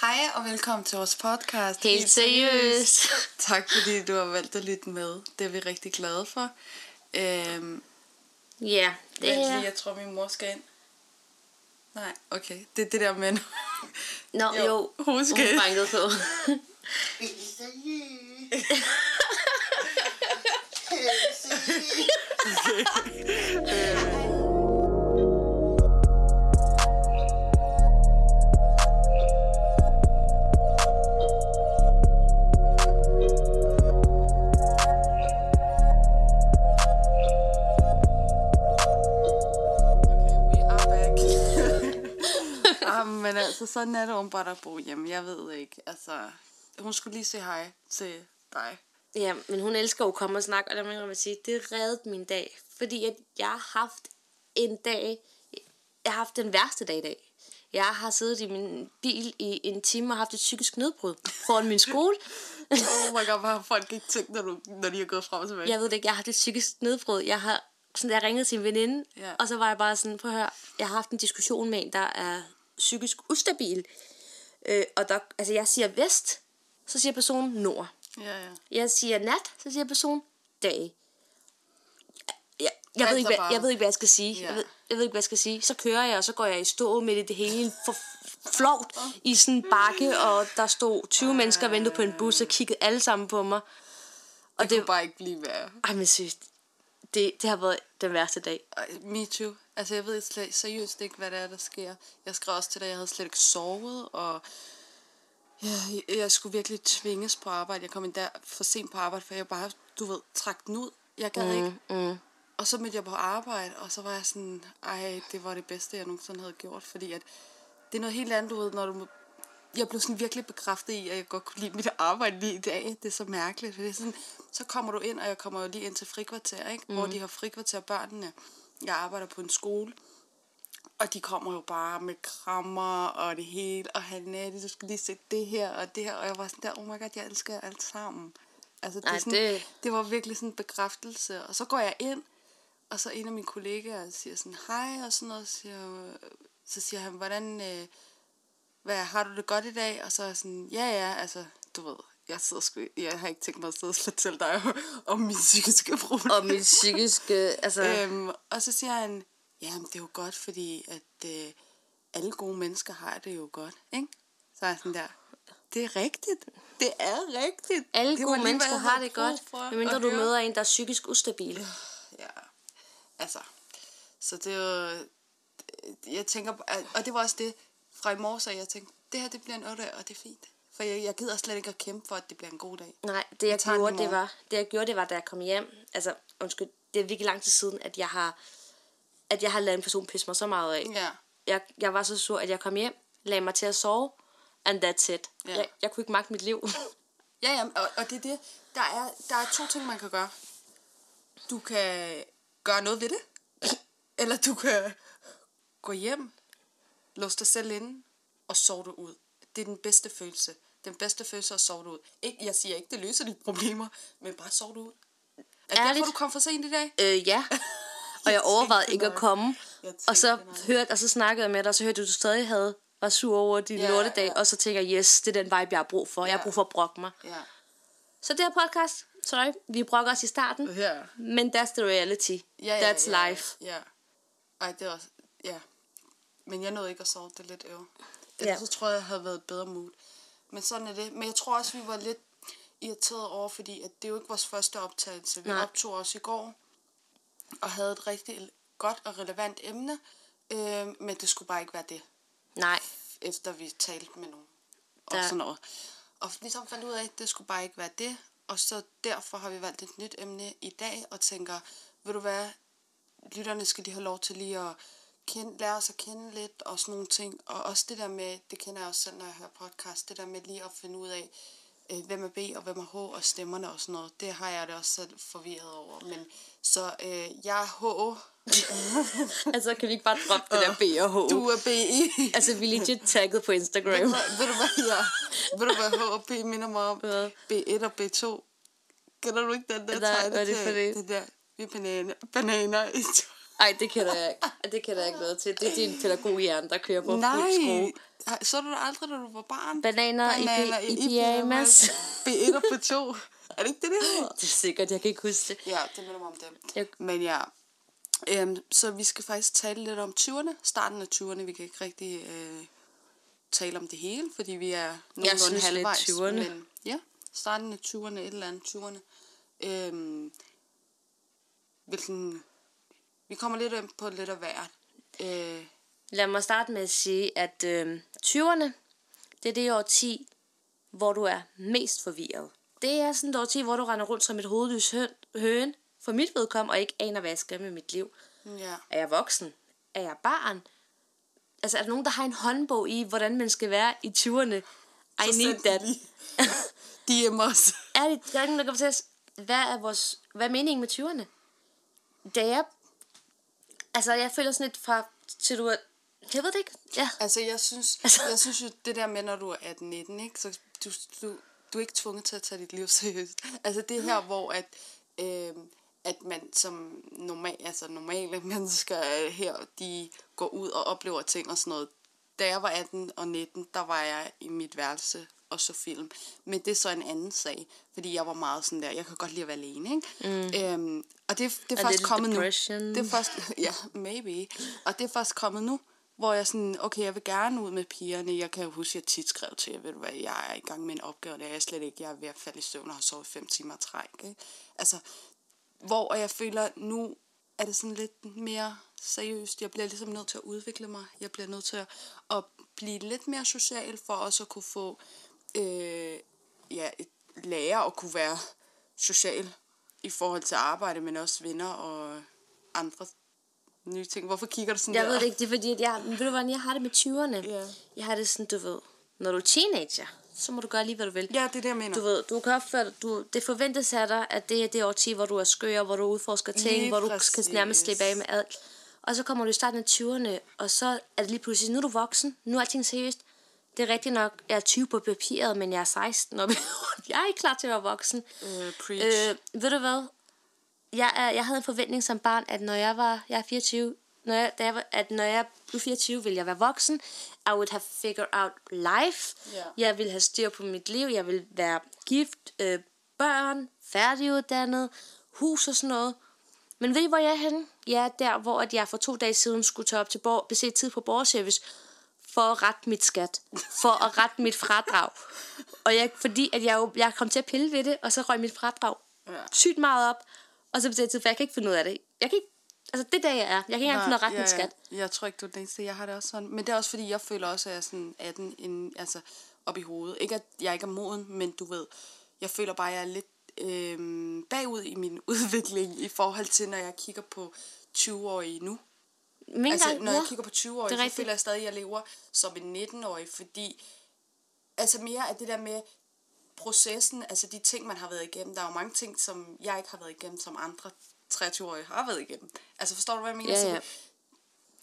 Hej og velkommen til vores podcast. Helt seriøst. Tak fordi du har valgt at lytte med. Det er vi rigtig glade for. Øhm, Ja, det vent lige, er... jeg tror min mor skal ind. Nej, okay. Det er det der med... Nå, Jo, jo, hun skal- Hun bankede på. Okay, men altså, sådan er det åbenbart at bo hjemme. Jeg ved ikke. Altså, hun skulle lige sige hej til dig. Ja, men hun elsker jo at komme og snakke, og der må jeg sige, det reddede min dag. Fordi at jeg har haft en dag, jeg har haft den værste dag i dag. Jeg har siddet i min bil i en time og haft et psykisk nedbrud foran min skole. Oh my god, hvad har folk ikke tænkt, når, du, når de har gået frem og tilbage? jeg ved det ikke, jeg har haft et psykisk nedbrud. Jeg har sådan, jeg ringede til en veninde, Ja. og så var jeg bare sådan, prøv at høre, jeg har haft en diskussion med en, der er psykisk ustabil. Øh, og der, altså jeg siger vest, så siger personen nord. Ja, ja. Jeg siger nat, så siger personen dag. Jeg, jeg, Alt ved ikke, hvad, jeg ved ikke, hvad jeg skal sige. Ja. Jeg, ved, jeg ved ikke, hvad jeg skal sige. Så kører jeg, og så går jeg i stå med det, det hele for flovt i sådan en bakke, og der stod 20 mennesker og ventede på en bus og kiggede alle sammen på mig. Og det, det kunne bare ikke blive værre. Ej, men seriøst, det, det har været den værste dag. Me too. Altså, jeg ved slet, seriøst ikke, hvad det er, der sker. Jeg skrev også til dig, jeg havde slet ikke sovet, og ja, jeg, jeg skulle virkelig tvinges på arbejde. Jeg kom endda for sent på arbejde, for jeg bare, du ved, trak den ud. Jeg gad mm, ikke. Mm. Og så mødte jeg på arbejde, og så var jeg sådan, ej, det var det bedste, jeg nogensinde havde gjort, fordi at det er noget helt andet, du ved, når du... Jeg blev sådan virkelig bekræftet i, at jeg godt kunne lide mit arbejde lige i dag. Det er så mærkeligt. For det er sådan, så kommer du ind, og jeg kommer jo lige ind til frikvarter, ikke? Mm. hvor de har frikvarter børnene. Jeg arbejder på en skole, og de kommer jo bare med krammer og det hele, og Hanette, du skal lige se det her og det her, og jeg var sådan der, oh my god, jeg elsker jer alt sammen. Altså, det, Ej, sådan, det... det var virkelig sådan en bekræftelse, og så går jeg ind, og så en af mine kollegaer siger sådan, hej, og sådan noget, siger, så siger han, hvordan, øh, hvad, har du det godt i dag? Og så er jeg sådan, ja, ja, altså, du ved, jeg, sidder sgu, jeg har ikke tænkt mig at sidde og fortælle dig om min psykiske problemer. Og mit psykiske, altså... Øhm, og så siger han, jamen det er jo godt, fordi at øh, alle gode mennesker har det jo godt, ikke? Så er sådan der, det er rigtigt. Det er rigtigt. alle det gode lige, mennesker har det godt, medmindre du høre. møder en, der er psykisk ustabil. Ja, altså, så det er jo, jeg tænker, og det var også det fra i morges, at jeg tænkte, det her det bliver en 8 og det er fint. For jeg, jeg gider slet ikke at kæmpe for, at det bliver en god dag. Nej, det jeg, i gjorde, det var, det jeg gjorde, det var, da jeg kom hjem. Altså, undskyld, det er virkelig lang tid siden, at jeg har, at jeg har lavet en person pisse mig så meget af. Ja, Jeg, jeg var så sur, at jeg kom hjem, lagde mig til at sove, and that's it. Ja. Jeg, jeg kunne ikke magte mit liv. Ja, ja, og, og det er det. Der er, der er to ting, man kan gøre. Du kan gøre noget ved det, eller du kan gå hjem, låse dig selv inde og sove dig ud. Det er den bedste følelse. Den bedste er at sove ud. Ikke, jeg siger ikke, det løser dine problemer, men bare sove ud. Er det derfor, du kom for sent i dag? øh, ja. Og jeg overvejede ikke at komme. Og så, hørte, og så snakkede jeg med dig, og så hørte du, at du stadig havde, var sur over din ja, lortedag. ja. Og så tænker jeg, yes, det er den vibe, jeg har brug for. Jeg har brug for at brokke mig. Ja. Så det her podcast, sorry, vi brokker os i starten. Ja. Men that's the reality. Ja, That's ja, life. Ja. Ej, det er også... Ja. Men jeg nåede ikke at sove det lidt øv. Ellers så tror jeg, jeg havde været et bedre mood. Men sådan er det. Men jeg tror også, vi var lidt irriteret over, fordi at det er jo ikke vores første optagelse. Vi Nej. optog os i går, og havde et rigtig godt og relevant emne. Øh, men det skulle bare ikke være det, Nej, efter vi talte med nogen. Og sådan noget. Og ligesom fandt ud af, at det skulle bare ikke være det. Og så derfor har vi valgt et nyt emne i dag, og tænker, ved du hvad, lytterne skal de have lov til lige at kende, lære os at kende lidt, og sådan nogle ting. Og også det der med, det kender jeg også selv, når jeg hører podcast, det der med lige at finde ud af, øh, hvem er B og hvem er H og stemmerne og sådan noget. Det har jeg det også selv forvirret over. Men så øh, jeg er H, altså kan vi ikke bare droppe det der B og H? du er B. Altså, vi er legit tagget på Instagram. Ved du hvad, ja. Ved du hvad H og B minder mig om? Hvad? B1 og B2. Kender du ikke den der Nej, tegne hvad er det for det? Det der, vi er bananer, bananer i to. Ej, det kender jeg ikke. Det kender jeg ikke noget til. Det er din pædagoghjerne, der kører på fuld skrue. Nej, Ej, så du det aldrig, da du var barn? Bananer, Bananer i, i, i pyjamas. B1 og B2. Er det ikke det, det hedder? Det er sikkert, jeg kan ikke huske det. Ja, det minder mig om dem. Jeg- Men ja, øhm, så vi skal faktisk tale lidt om 20'erne, starten af 20'erne. Vi kan ikke rigtig øh, tale om det hele, fordi vi er nogenlunde synes lidt halvvejs. 20'erne. Men ja, starten af 20'erne, et eller andet 20'erne. Øhm, hvilken, vi kommer lidt ind på lidt af hvert. Øh, Lad mig starte med at sige, at øh, 20'erne, det er det årti, hvor du er mest forvirret. Det er sådan et årti, hvor du render rundt som et hovedløs høn, for mit vedkommende, og ikke aner, hvad jeg skal med mit liv. ja. Er jeg voksen? Er jeg barn? Altså, er der nogen, der har en håndbog i, hvordan man skal være i 20'erne? I Så need that. DM os. Er det, der er ingen, der kan fortælle os, hvad er, vores, hvad er meningen med 20'erne? Da jeg... Altså, jeg føler sådan lidt fra... Til du er... Jeg ved det ikke. Ja. Altså, jeg synes, Altså- jeg synes jo, det der med, når du er 18-19, ikke, så du, du, du er ikke tvunget til at tage dit liv seriøst. Altså, det er her, hvor at, øh, at man som normal, altså normale mennesker her, de går ud og oplever ting og sådan noget. Da jeg var 18 og 19, der var jeg i mit værelse og så film. Men det er så en anden sag, fordi jeg var meget sådan der, jeg kan godt lide at være alene, ikke? Mm. Øhm, og det, det er A først kommet depression. nu. Det er først, ja, maybe. Og det er først kommet nu, hvor jeg sådan, okay, jeg vil gerne ud med pigerne. Jeg kan huske, at jeg tit skrev til jer, ved du hvad, jeg er i gang med en opgave, det er jeg slet ikke. Jeg er ved at falde i søvn og har sovet fem timer træk. Ikke? Altså, hvor jeg føler, nu er det sådan lidt mere seriøst. Jeg bliver ligesom nødt til at udvikle mig. Jeg bliver nødt til at, at blive lidt mere social, for også at kunne få, øh, ja, et lære at kunne være social i forhold til arbejde, men også venner og andre nye ting. Hvorfor kigger du sådan Jeg der? ved det ikke, det er fordi, at jeg, ved du hvordan jeg har det med 20'erne? Ja. Jeg har det sådan, du ved, når du er teenager, så må du gøre lige, hvad du vil. Ja, det er det, jeg mener. Du ved, du kan opføre dig, du, det forventes af dig, at det er det årti, hvor du er skør, hvor du udforsker ting, Lige hvor du præcis. skal nærmest slippe af med alt. Og så kommer du i starten af 20'erne, og så er det lige pludselig, nu er du voksen, nu er alting seriøst. Det er rigtigt nok, jeg er 20 på papiret, men jeg er 16, og jeg er ikke klar til at være voksen. Øh, preach. Øh, ved du hvad? Jeg, er, jeg havde en forventning som barn, at når jeg var jeg er 24, når jeg, da jeg var, at når jeg blev 24, ville jeg være voksen. I would have figured out life. Ja. Jeg ville have styr på mit liv. Jeg ville være gift, øh, børn, færdiguddannet, hus og sådan noget. Men ved I, hvor jeg er henne? Jeg er der, hvor at jeg for to dage siden skulle tage op til bor- beset tid på borgerservice for at rette mit skat. For at rette mit fradrag. Og jeg, fordi at jeg, jo, jeg kom til at pille ved det, og så røg mit fradrag Ja. sygt meget op. Og så beset tid, for jeg kan ikke finde ud af det. Jeg kan ikke, altså det er der, jeg er. Jeg kan ikke engang finde at rette mit skat. Ja. Jeg tror ikke, du er den eneste. Jeg har det også sådan. Men det er også fordi, jeg føler også, at jeg er sådan 18 inden, altså, op i hovedet. Ikke at jeg ikke er moden, men du ved, jeg føler bare, at jeg er lidt øh, bagud i min udvikling i forhold til, når jeg kigger på 20-årige nu. Men Altså, når jeg kigger på 20-årige, det er så rigtigt. føler jeg stadig, at jeg lever som en 19-årig, fordi altså mere af det der med processen, altså de ting, man har været igennem. Der er jo mange ting, som jeg ikke har været igennem, som andre 23-årige har været igennem. Altså forstår du, hvad jeg mener? Ja, Så ja. det-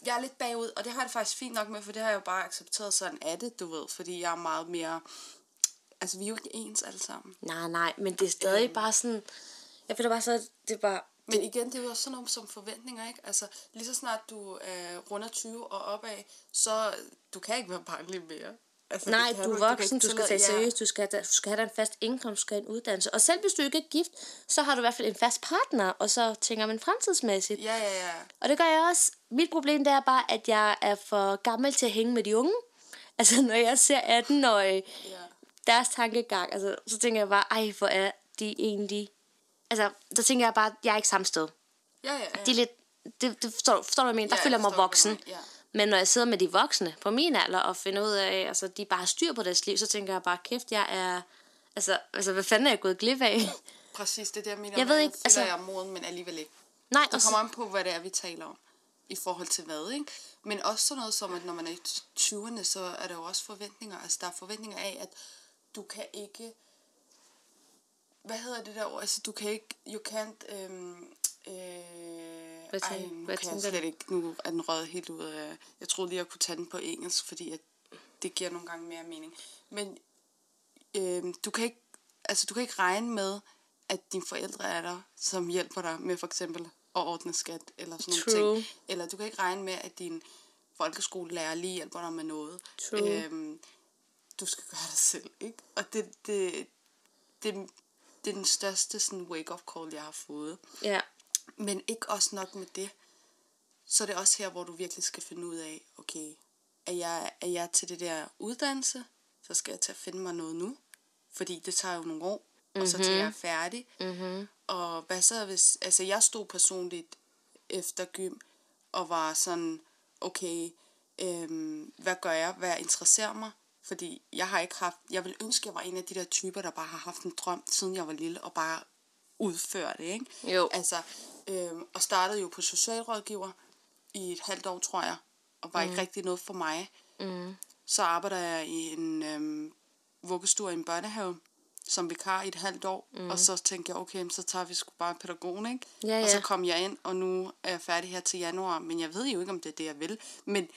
jeg er lidt bagud, og det har jeg det faktisk fint nok med, for det har jeg jo bare accepteret sådan af det, du ved, fordi jeg er meget mere... Altså, vi er jo ikke ens alle sammen. Nej, nej, men det er stadig Øhm. bare sådan... Jeg føler bare så, det er bare... Men igen, det er jo også sådan noget som forventninger, ikke? Altså, lige så snart du er runder 20 og opad, så du kan ikke være barnlig mere. Altså, Nej, du er voksen, ikke du skal tage ja. seriøst, du skal, have, du skal have dig en fast indkomst, du skal have en uddannelse. Og selv hvis du ikke er gift, så har du i hvert fald en fast partner, og så tænker man fremtidsmæssigt. Ja, ja, ja. Og det gør jeg også. Mit problem det er bare, at jeg er for gammel til at hænge med de unge. Altså, når jeg ser 18-årige, Ja. Deres tankegang, altså, så tænker jeg bare, ej, hvor er de egentlig... Altså, så tænker jeg bare, jeg er ikke samme sted. Ja, ja, ja. Det er lidt... Det, det forstår, forstår du, hvad jeg mener? Der Ja, føler jeg mig voksen. ja. Men når jeg sidder med de voksne på min alder og finder ud af, altså de bare har styr på deres liv, så tænker jeg bare, kæft, jeg er... Altså, altså hvad fanden er jeg gået glip af? Præcis, det er jeg mener. Jeg ved ikke, altså- jeg er moden, men alligevel ikke. Nej, Det og så, kommer an på, hvad det er, vi taler om. I forhold til hvad, ikke? Men også sådan noget som, at når man er i 20'erne, så er der jo også forventninger. Altså, der er forventninger af, at du kan ikke... Hvad hedder det der ord? Altså, du kan ikke... You can't... Øhm, øh, Hvad ej, tænker- nu hvad kan jeg slet ikke... Nu er den røget helt ud af... Jeg troede lige, jeg kunne tage den på engelsk, fordi at det giver nogle gange mere mening. Men øh, du kan ikke, altså du kan ikke regne med, at dine forældre er der, som hjælper dig med for eksempel at ordne skat, eller sådan True. nogle ting. Eller du kan ikke regne med, at din folkeskolelærer lige hjælper dig med noget. True. Øhm, du skal gøre det selv, ikke? Og det, det, det, det er den største sådan wake-up call, jeg har fået. Ja. Men ikke også nok med det. Så er det også her, hvor du virkelig skal finde ud af, okay, er jeg, er jeg til det der uddannelse, så skal jeg til at finde mig noget nu. Fordi det tager jo nogle år, mm-hmm. og så til jeg er færdig. Mm-hmm. Og hvad så hvis, altså jeg stod personligt efter gym, og var sådan, okay, øhm, hvad gør jeg, hvad interesserer mig? Fordi jeg har ikke haft, jeg vil ønske, jeg var en af de der typer, der bare har haft en drøm, siden jeg var lille, og bare udfører det, ikke? Jo. Altså, øhm, og startede jo på socialrådgiver i et halvt år, tror jeg, og var mm. ikke rigtig noget for mig. Mm. Så arbejder jeg i en øhm, vuggestue i en børnehave, som vikar i et halvt år, mm. og så tænkte jeg, okay, så tager vi sgu bare pædagogen, ikke? Ja, Og så ja. kom jeg ind, og nu er jeg færdig her til januar, men jeg ved jo ikke, om det er det, jeg vil. Men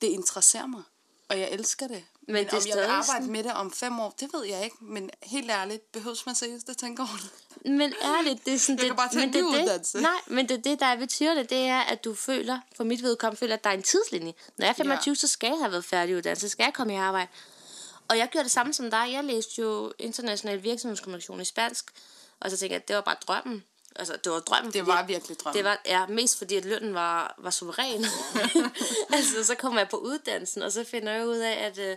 det interesserer mig, og jeg elsker det. Men, det er om jeg vil arbejde sådan- med det om fem år, det ved jeg ikke. Men helt ærligt, behøves man seriøst at tænke over det? Men ærligt, det er sådan... Jeg kan det, bare tage men en det, det. Nej, men det, det, der er ved tyrene, det er, at du føler, for mit vedkommende, føler, at der er en tidslinje. Når jeg er 25, ja. så skal jeg have været færdiguddannet, så skal jeg komme i arbejde. Og jeg gjorde det samme som dig. Jeg læste jo international virksomhedskommunikation i spansk, og så tænkte jeg, at det var bare drømmen. Altså, det var drømmen. Det var virkelig drømmen. Det var ja, mest fordi, at lønnen var, var suveræn. altså, så kommer jeg på uddannelsen, og så finder jeg ud af, at øh,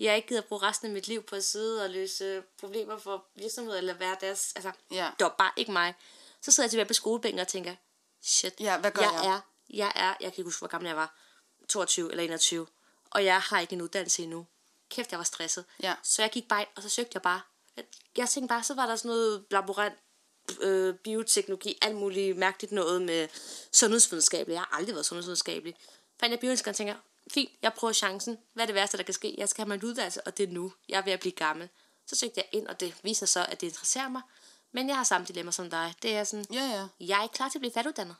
jeg ikke gider bruge resten af mit liv på at sidde og løse øh, problemer for virksomheder, eller være deres... Altså, Ja. det var bare ikke mig. Så sidder jeg tilbage på skolebænken og tænker, shit, Ja, hvad gør jeg? jeg? Er, jeg er, jeg kan ikke huske, hvor gammel jeg var, 22 eller 21, og jeg har ikke en uddannelse endnu. Kæft, jeg var stresset. Ja. Så jeg gik bare ind, og så søgte jeg bare. Jeg, jeg tænkte bare, så var der sådan noget laborant, øh, bioteknologi, alt muligt mærkeligt noget med sundhedsvidenskabelig. Jeg har aldrig været sundhedsvidenskabelig. Fandt jeg bioingeniør og tænker, fint, jeg prøver chancen. Hvad er det værste, der kan ske? Jeg skal have mig en uddannelse, og det er nu. Jeg er ved at blive gammel. Så søgte jeg ind, og det viser så, at det interesserer mig. Men jeg har samme dilemma som dig. Det er sådan, Ja, ja. jeg er ikke klar til at blive færdiguddannet.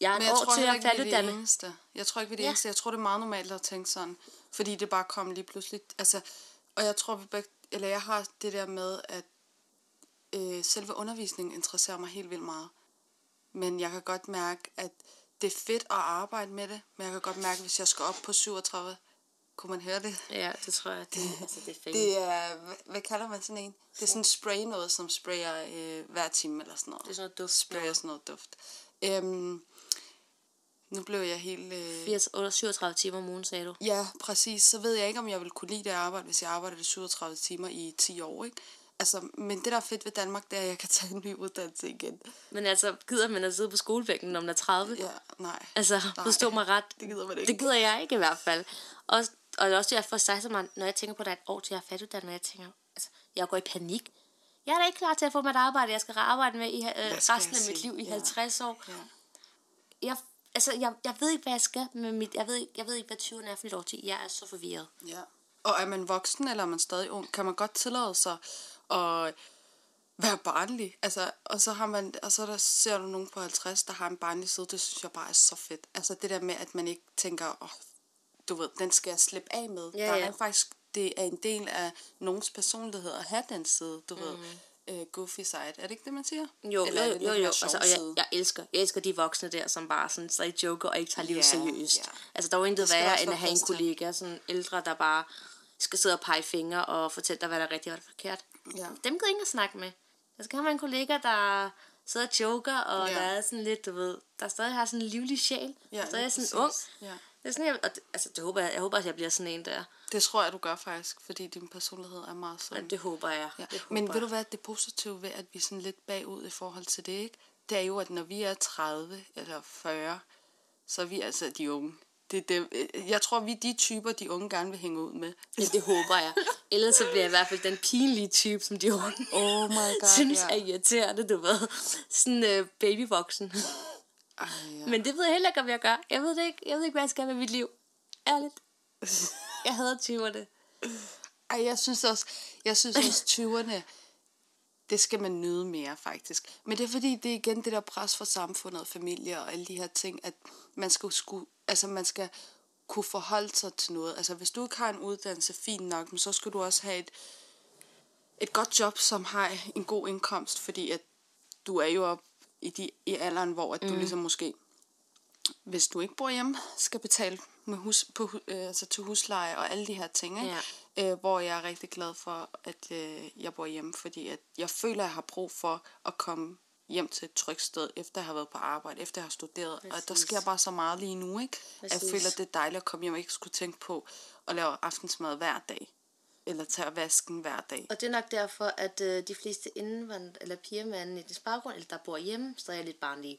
Jeg er Men jeg år tror til at ikke, vi de færdiguddannet. eneste. Jeg tror ikke, vi er de Ja. eneste. Jeg tror, det er meget normalt at tænke sådan. Fordi det bare kom lige pludselig. Altså, og jeg tror, vi begge, eller jeg har det der med, at øh, selve undervisningen interesserer mig helt vildt meget. Men jeg kan godt mærke, at det er fedt at arbejde med det. Men jeg kan godt mærke, at hvis jeg skal op på 37, kunne man høre det? Ja, det tror jeg. Det, altså, det er fint. Det er, hvad, hvad kalder man sådan en? Det er sådan en spray noget, som sprayer øh, hver time eller sådan noget. Det er sådan noget duft. Sprayer sådan noget duft. Øhm, nu blev jeg helt... Øh, 80, 37 timer om ugen, sagde du. Ja, præcis. Så ved jeg ikke, om jeg vil kunne lide det arbejde, hvis jeg arbejdede 37 timer i 10 år, ikke? Altså, men det, der er fedt ved Danmark, det er, at jeg kan tage en ny uddannelse igen. Men altså, gider man at sidde på skolebænken, når man er 30? Ja, nej. Altså, Nej, forstå mig ret. Det gider man ikke. Det gider jeg ikke i hvert fald. Og, og det er også derfor, sig så meget, når jeg tænker på, at der er et år til jeg er færdiguddannet, jeg tænker, altså, jeg går i panik. Jeg er da ikke klar til at få mig et arbejde, jeg skal arbejde med i øh, resten jeg af mit liv i Ja. 50 år. Ja. Jeg, altså, jeg, jeg ved ikke, hvad jeg skal med mit, jeg ved, ikke- jeg ved ikke, hvad 20'erne er for et år til. Jeg er så forvirret. Ja. Og er man voksen, eller er man stadig ung, kan man godt tillade sig at være barnlig. Altså, og så har man, og så der, ser du nogen på 50, der har en barnlig side, det synes jeg bare er så fedt. Altså det der med, at man ikke tænker, åh, du ved, den skal jeg slippe af med. Ja, der ja. er faktisk, det er en del af nogens personlighed at have den side, du mm. ved. Uh, goofy side. Er det ikke det, man siger? Jo, Eller er jo, jo, jo. Altså, og jeg, jeg, elsker, jeg elsker de voksne der, som bare sådan stadig joker og ikke tager livet Ja, seriøst. ja. Altså, der er jo intet værre, end at have en kollega, sådan ældre, der bare skal sidde og pege fingre og fortælle dig, hvad der er rigtigt og hvad der er forkert. Ja. Dem gider ingen at snakke med. Der skal have en kollega, der sidder og joker, og Ja. der er sådan lidt, du ved, der stadig har sådan en livlig sjæl. Ja, der stadig er sådan ung. præcis. Ja. Det er sådan, jeg, og det, altså, det håber jeg, jeg håber, at jeg bliver sådan en der. Det tror jeg, du gør faktisk, fordi din personlighed er meget sådan. Men det håber jeg. Ja. Det håber Men ved jeg. du hvad, det positive ved, at vi er sådan lidt bagud i forhold til det, ikke? Det er jo, at når vi er 30 eller 40, så er vi altså de unge. Det er dem. Jeg tror, vi er de typer, de unge gerne vil hænge ud med. Ja, det håber jeg. Ellers så bliver jeg i hvert fald den pinlige type, som de unge Oh my god, synes ja. er irriterende, du ved. Sådan øh, babyvoksen. Ej, ja. Men det ved jeg heller ikke, om jeg gør. Jeg ved det ikke. Jeg ved ikke, hvad jeg skal med mit liv. Ærligt. Jeg hader 20'erne. Ej, jeg synes også, jeg synes også 20'erne, det skal man nyde mere faktisk. Men det er fordi, det er igen det der pres for samfundet og familie og alle de her ting, at man skal, skulle, altså man skal kunne forholde sig til noget. Altså hvis du ikke har en uddannelse, fint nok, men så skal du også have et, et godt job, som har en god indkomst, fordi at du er jo op i, de, i alderen, hvor at du ligesom måske, hvis du ikke bor hjemme, skal betale med hus, på, øh, altså til husleje og alle de her ting. Ikke? Øh, hvor jeg er rigtig glad for, at øh, jeg bor hjemme, fordi at jeg føler, at jeg har brug for at komme hjem til et trygt sted, efter jeg har været på arbejde, efter jeg har studeret. Og der Præcis. sker bare så meget lige nu, ikke? At Jeg Præcis. føler, det er dejligt at komme hjem og ikke skulle tænke på at lave aftensmad hver dag. Eller tage vasken hver dag. Og det er nok derfor, at øh, de fleste indvand eller piger med anden etnisk baggrund, eller der bor hjemme, stadig er lidt barnlige.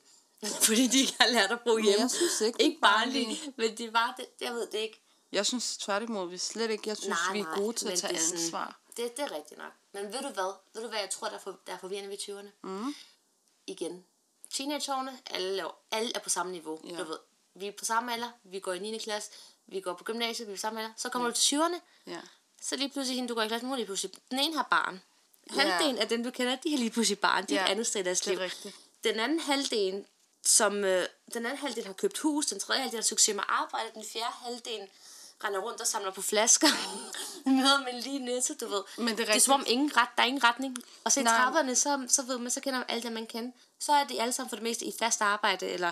Fordi de ikke har lært at bo hjemme. jeg synes ikke, er ikke barnlige. barnlige, men det var det, jeg ved det ikke. Jeg synes tværtimod, vi slet ikke, jeg synes, vi er gode til men at tage det er sådan- ansvar. Det, det er rigtigt nok. Men ved du hvad? Ved du hvad, jeg tror, der er, for, der er forvirrende ved 20'erne? Mm. Igen. Teenageårene, alle, laver- alle er på samme niveau. Ja. Du ved, vi er på samme alder, vi går i 9. klasse, vi går på gymnasiet, vi er på samme alder. Så kommer du til 20'erne, Ja. så lige pludselig hende, du går i klasse med, lige pludselig, den ene har barn. Halvdelen af dem, du kender, de har lige pludselig barn. De er Ja, et andet sted i deres er liv. rigtigt. Den anden halvdel, som, øh, den anden halvdel har købt hus, den tredje halvdel har succes med arbejde, den fjerde halvdel render rundt og samler på flasker. Møder man lige netto, du ved. Men det er det er som om ingen ret, der er ingen retning. Og så i Nej. trapperne, så, så ved man, så kender man alle dem, man kender. Så er de alle sammen for det meste i fast arbejde, eller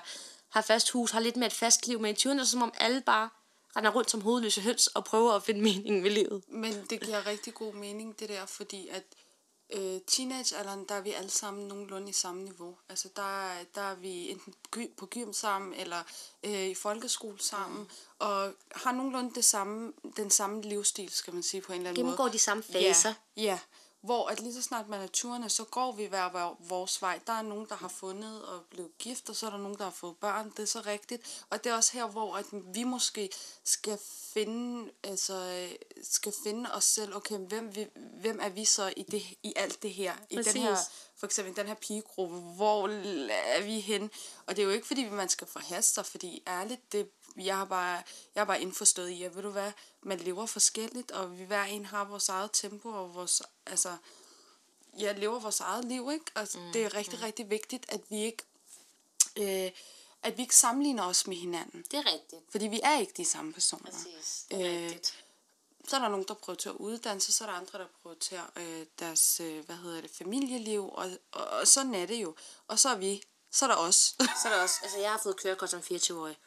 har fast hus, har lidt mere et fast liv. Men i 20'erne, så er det som om alle bare render rundt som hovedløse høns og prøver at finde mening ved livet. Men det giver rigtig god mening, det der, fordi at øh, teenagealderen, der er vi alle sammen nogenlunde i samme niveau. Altså der, er- der er vi enten på gym sammen, eller øh, i folkeskole sammen, og har nogenlunde det samme, den samme livsstil, skal man sige på en eller anden måde. Gennemgår de samme faser. Ja, ja. Hvor at lige så snart man er 20'erne, så går vi hver, vores vej. Der er nogen, der har fundet og blevet gift, og så er der nogen, der har fået børn. Det er så rigtigt. Og det er også her, hvor at vi måske skal finde, altså, skal finde os selv. Okay, hvem, vi, hvem er vi så i, det, i alt det her? I Præcis. den her, for eksempel den her pigegruppe. Hvor er vi hen? Og det er jo ikke, fordi man skal forhaste sig, fordi ærligt, det, jeg har bare, jeg har bare indforstået i, at ved du hvad, man lever forskelligt, og vi hver en har vores eget tempo, og vores, altså, ja, lever vores eget liv, ikke? Altså, mm, det er rigtig, mm. rigtig vigtigt, at vi ikke, øh, at vi ikke sammenligner os med hinanden. Det er rigtigt. Fordi vi er ikke de samme personer. Præcis. Det er Øh, rigtigt. Så er der nogen, der prioriterer uddannelse, så er der andre, der prioriterer øh, deres, øh, hvad hedder det, familieliv, og, og, og sådan er det jo. Og så er vi, så er der os. Så er der også, altså jeg har fået kørekort som 24-årig.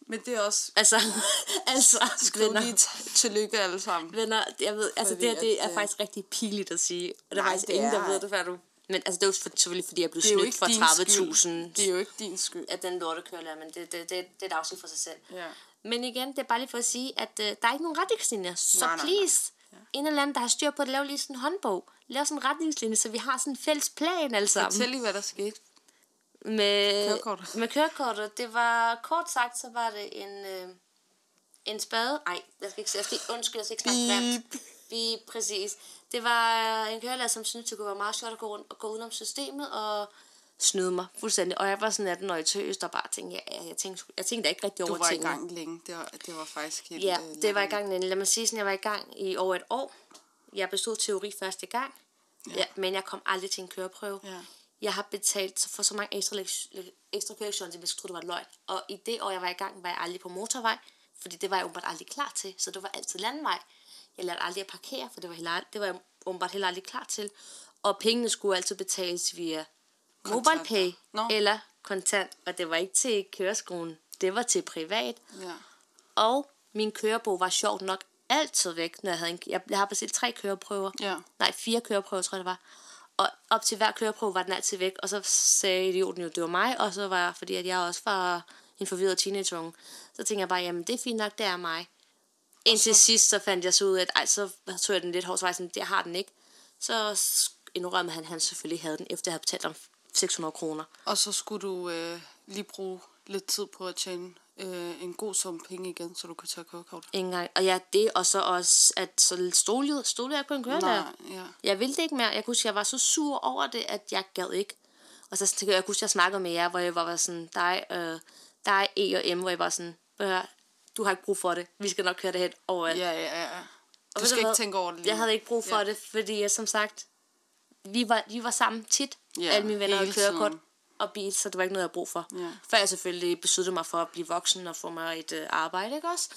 Men det er også, Altså, altså, skriv venner, lige t- tillykke alle sammen. venner, jeg ved, altså Fordi det her, det at, er øh, faktisk rigtig pinligt at sige. Og der er faktisk ingen, der er- ved det, før du... Men altså, det er jo for- selvfølgelig, fordi jeg blev er snydt for din 30.000 skyld. Det er jo ikke din skyld. af den lortekørelærer, men det, det, det, det er et afsnit for sig selv. Ja. Men igen, det er bare lige for at sige, at øh, der er ikke nogen retningslinjer. Så Nej, nej, nej. please, en eller anden, der har styr på det, lav lige sådan en håndbog. Lav sådan en retningslinje, så vi har sådan en fælles plan alle sammen. Fortæl lige, hvad der skete. med Kørekort. Med kørekortet. Det var, kort sagt, så var det en, øh, en spade. Nej, jeg skal ikke, jeg skal ikke undskyld, jeg skal ikke snakke grimt. Bip, præcis. Det var en kørelærer, som syntes, det kunne være meget sjovt at gå, rundt og gå udenom systemet og snyde mig fuldstændig. Og jeg var sådan 18 år i tøs, der bare tænkte, ja, ja, jeg tænkte, jeg tænkte ikke rigtig Du over var i tingene. gang længe. Det var, det var faktisk helt... Ja, øh, det var i gang, længe. lad mig sige sådan, jeg var i gang i over et år. Jeg bestod teori første gang, ja. Ja, men jeg kom aldrig til en køreprøve. Ja. Jeg har betalt for så mange ekstra, lek- ekstra kørektioner, at jeg troede, det var løgn. Og i det år, jeg var i gang, var jeg aldrig på motorvej, fordi det var jeg åbenbart aldrig klar til, så det var altid landvej. Jeg lærte aldrig at parkere, for det var, heller, det var jeg åbenbart heller aldrig klar til. Og pengene skulle altid betales via. MobilePay Nå. eller kontant, og det var ikke til køreskolen, det var til privat. Ja. Og min kørebog var sjovt nok altid væk, når jeg havde en, jeg, jeg har bestilt tre køreprøver. Ja. Nej, fire køreprøver, tror jeg det var. Og op til hver køreprøve var den altid væk, og så sagde idioten jo, det var mig, og så var jeg, fordi at jeg også var en forvirret teenageunge, så tænkte jeg bare, jamen det er fint nok, det er mig. Indtil sidst, så fandt jeg så ud af, at ej, så tog jeg den lidt hårdt, så jeg sådan, det har den ikke. Så indrømmede han, at han selvfølgelig havde den, efter jeg havde betalt om 600 kroner. Og så skulle du øh, lige bruge lidt tid på at tjene øh, en god sum penge igen, så du kan tage kørekort. Ikke engang. Og ja, det, og så også, at så stolede, stolede jeg på en kørelærer. Nej, ja. Jeg ville det ikke mere. Jeg kunne jeg var så sur over det, at jeg gad ikke. Og så jeg, kunne jeg snakkede med jer, hvor jeg var sådan, dig, øh, dig E og M, hvor jeg var sådan, "Hør, du har ikke brug for det. Vi skal nok køre det hen overalt. Ja, ja, ja. Du skal ikke hvad? tænke over det lige Jeg havde ikke brug for ja. det, fordi jeg som sagt, vi var, vi var sammen tit. Ja, Alle mine venner havde kørekort og bil, så det var ikke noget, jeg havde brug for. Ja. Før jeg selvfølgelig besluttede mig for at blive voksen og få mig et øh, arbejde, ikke også?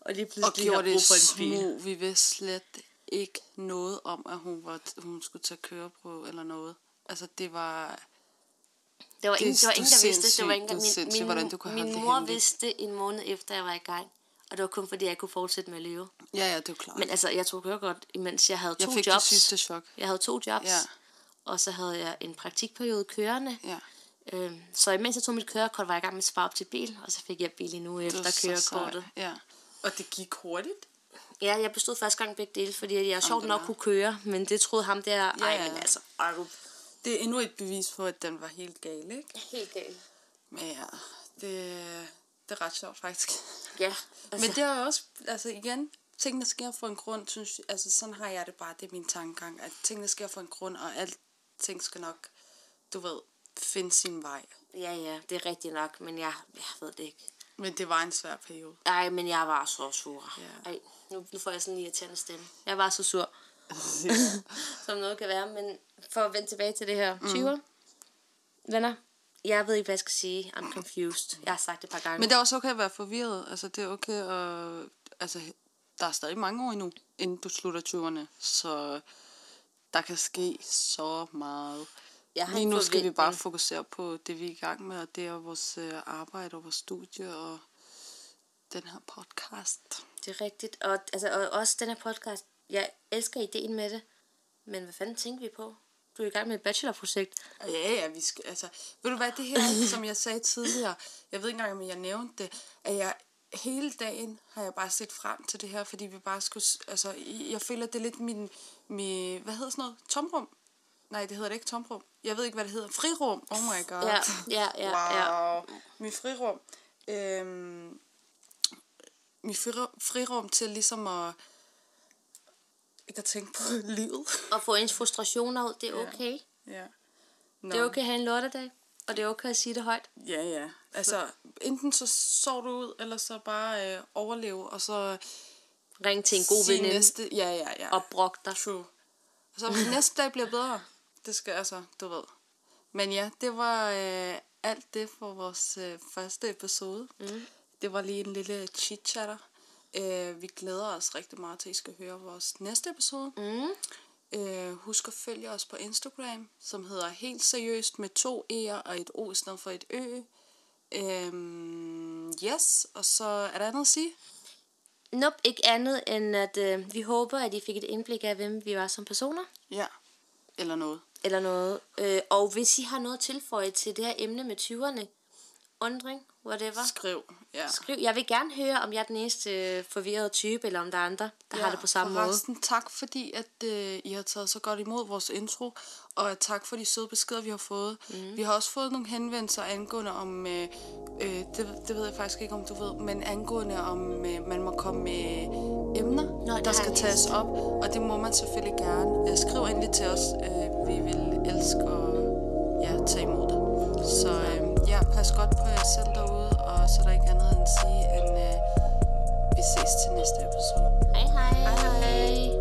Og lige Og pludselig har gjorde brug det for en bil. smug. Vi vidste slet ikke noget om, at hun, var, hun skulle tage køreprøve eller noget. Altså, det var... Det var Det ingen, det var du er ingen der vidste. Det var ingen, sindssyg, min, hvordan du kan min det mor hemmeligt. vidste en måned efter, jeg var i gang. Og det var kun fordi, jeg kunne fortsætte med at leve. Ja, ja, det er jo klart. Men altså, jeg tog godt, imens jeg havde jeg to fik jobs. det sidste chok. Jeg havde to jobs. Ja. Og så havde jeg en praktikperiode kørende. Ja. Øhm, så imens jeg tog mit kørekort, var jeg i gang med at spare op til bil. Og så fik jeg bil endnu var efter kørekortet. Ja. Og det gik hurtigt. Ja, jeg bestod første gang begge dele, fordi jeg sjovt nok kunne køre. Men det troede ham der, ej, Ja, ja. men altså, ej, du Det er endnu et bevis på, at den var helt gal, ikke? helt galt. Men ja, det, det er ret sjovt faktisk. Ja, altså, Men det er også, altså igen, tingene sker for en grund, synes jeg, altså sådan har jeg det bare, det er min tankegang, at tingene sker for en grund, og alting skal nok, du ved, finde sin vej. ja, ja, det er rigtigt nok, men jeg, jeg ved det ikke. Men det var en svær periode. Ej, men jeg var så sur. Ja. Ej, nu, nu får jeg sådan en irriterende stemme. Jeg var så sur, som noget kan være. Men for at vende tilbage til det her. 20'er. Venner, jeg ved ikke, hvad jeg skal sige. I'm confused. Jeg har sagt det et par gange. Men det er også okay at være forvirret, altså det er okay at, altså der er stadig mange år endnu, inden du slutter 20'erne, så der kan ske så meget. Jeg har Lige nu skal vi bare fokusere på det, vi er i gang med, og det er vores øh, arbejde og vores studie og den her podcast. Det er rigtigt. Og, altså, og også den her podcast. Jeg elsker ideen med det. Men hvad fanden tænker vi på? Du er i gang med et bachelorprojekt. Ja, ja, vi skal, altså, ved du hvad, det her, som jeg sagde tidligere, jeg ved ikke engang, om jeg nævnte det, at jeg hele dagen har jeg bare set frem til det her, fordi vi bare skulle, altså, jeg føler, det er lidt min, min hvad hedder sådan noget, tomrum? Nej, det hedder det ikke tomrum. Jeg ved ikke, hvad det hedder. Frirum. Oh my god. Ja, ja, ja, ja. wow. Min frirum. Øhm, min frirum til ligesom at, ikke at tænke på livet. Og få ens frustrationer ud, det er okay. Ja. Det er okay at have en lortedag. Og det er okay at sige det højt. Ja, ja. Altså, enten så sover du ud, eller så bare øh, overleve, og så Ring til en god veninde næste... Ja, ja, ja. og brok dig. True. Og så næste dag bliver bedre. Det skal altså, du ved. Men ja, det var øh, alt det for vores øh, første episode. Mm. Det var lige en lille chit-chatter. Øh, vi glæder os rigtig meget til, at I skal høre vores næste episode. Mm. Øh, husk at følge os på Instagram, som hedder helt seriøst med to E'er og et O i stedet for et Ø. Øhm, yes, og så er der andet at sige? Nope, ikke andet end at øh, vi håber, at I fik et indblik af, hvem vi var som personer. Ja, eller noget. Eller noget. Øh, og hvis I har noget at tilføje til det her emne med 20'erne, undring, whatever, Skriv. Ja. skriv. Jeg vil gerne høre, om jeg er den eneste øh, forvirrede type, eller om der er andre, der ja, har det på samme måde. forresten, tak fordi, at øh, I har taget så godt imod vores intro, og tak for de søde beskeder, vi har fået. Mm. Vi har også fået nogle henvendelser angående om, øh, øh, det, det ved jeg faktisk ikke, om du ved, men angående om, øh, man må komme med emner, Nå, der skal tages op, og det må man selvfølgelig gerne. Øh, skriv endelig til os, øh, vi vil elske at ja, tage imod det. Så øh, ja, pas godt på jer selv derude, og så er der ikke andet end at sige, end øh, vi ses til næste episode. Hej hej. hej, hej.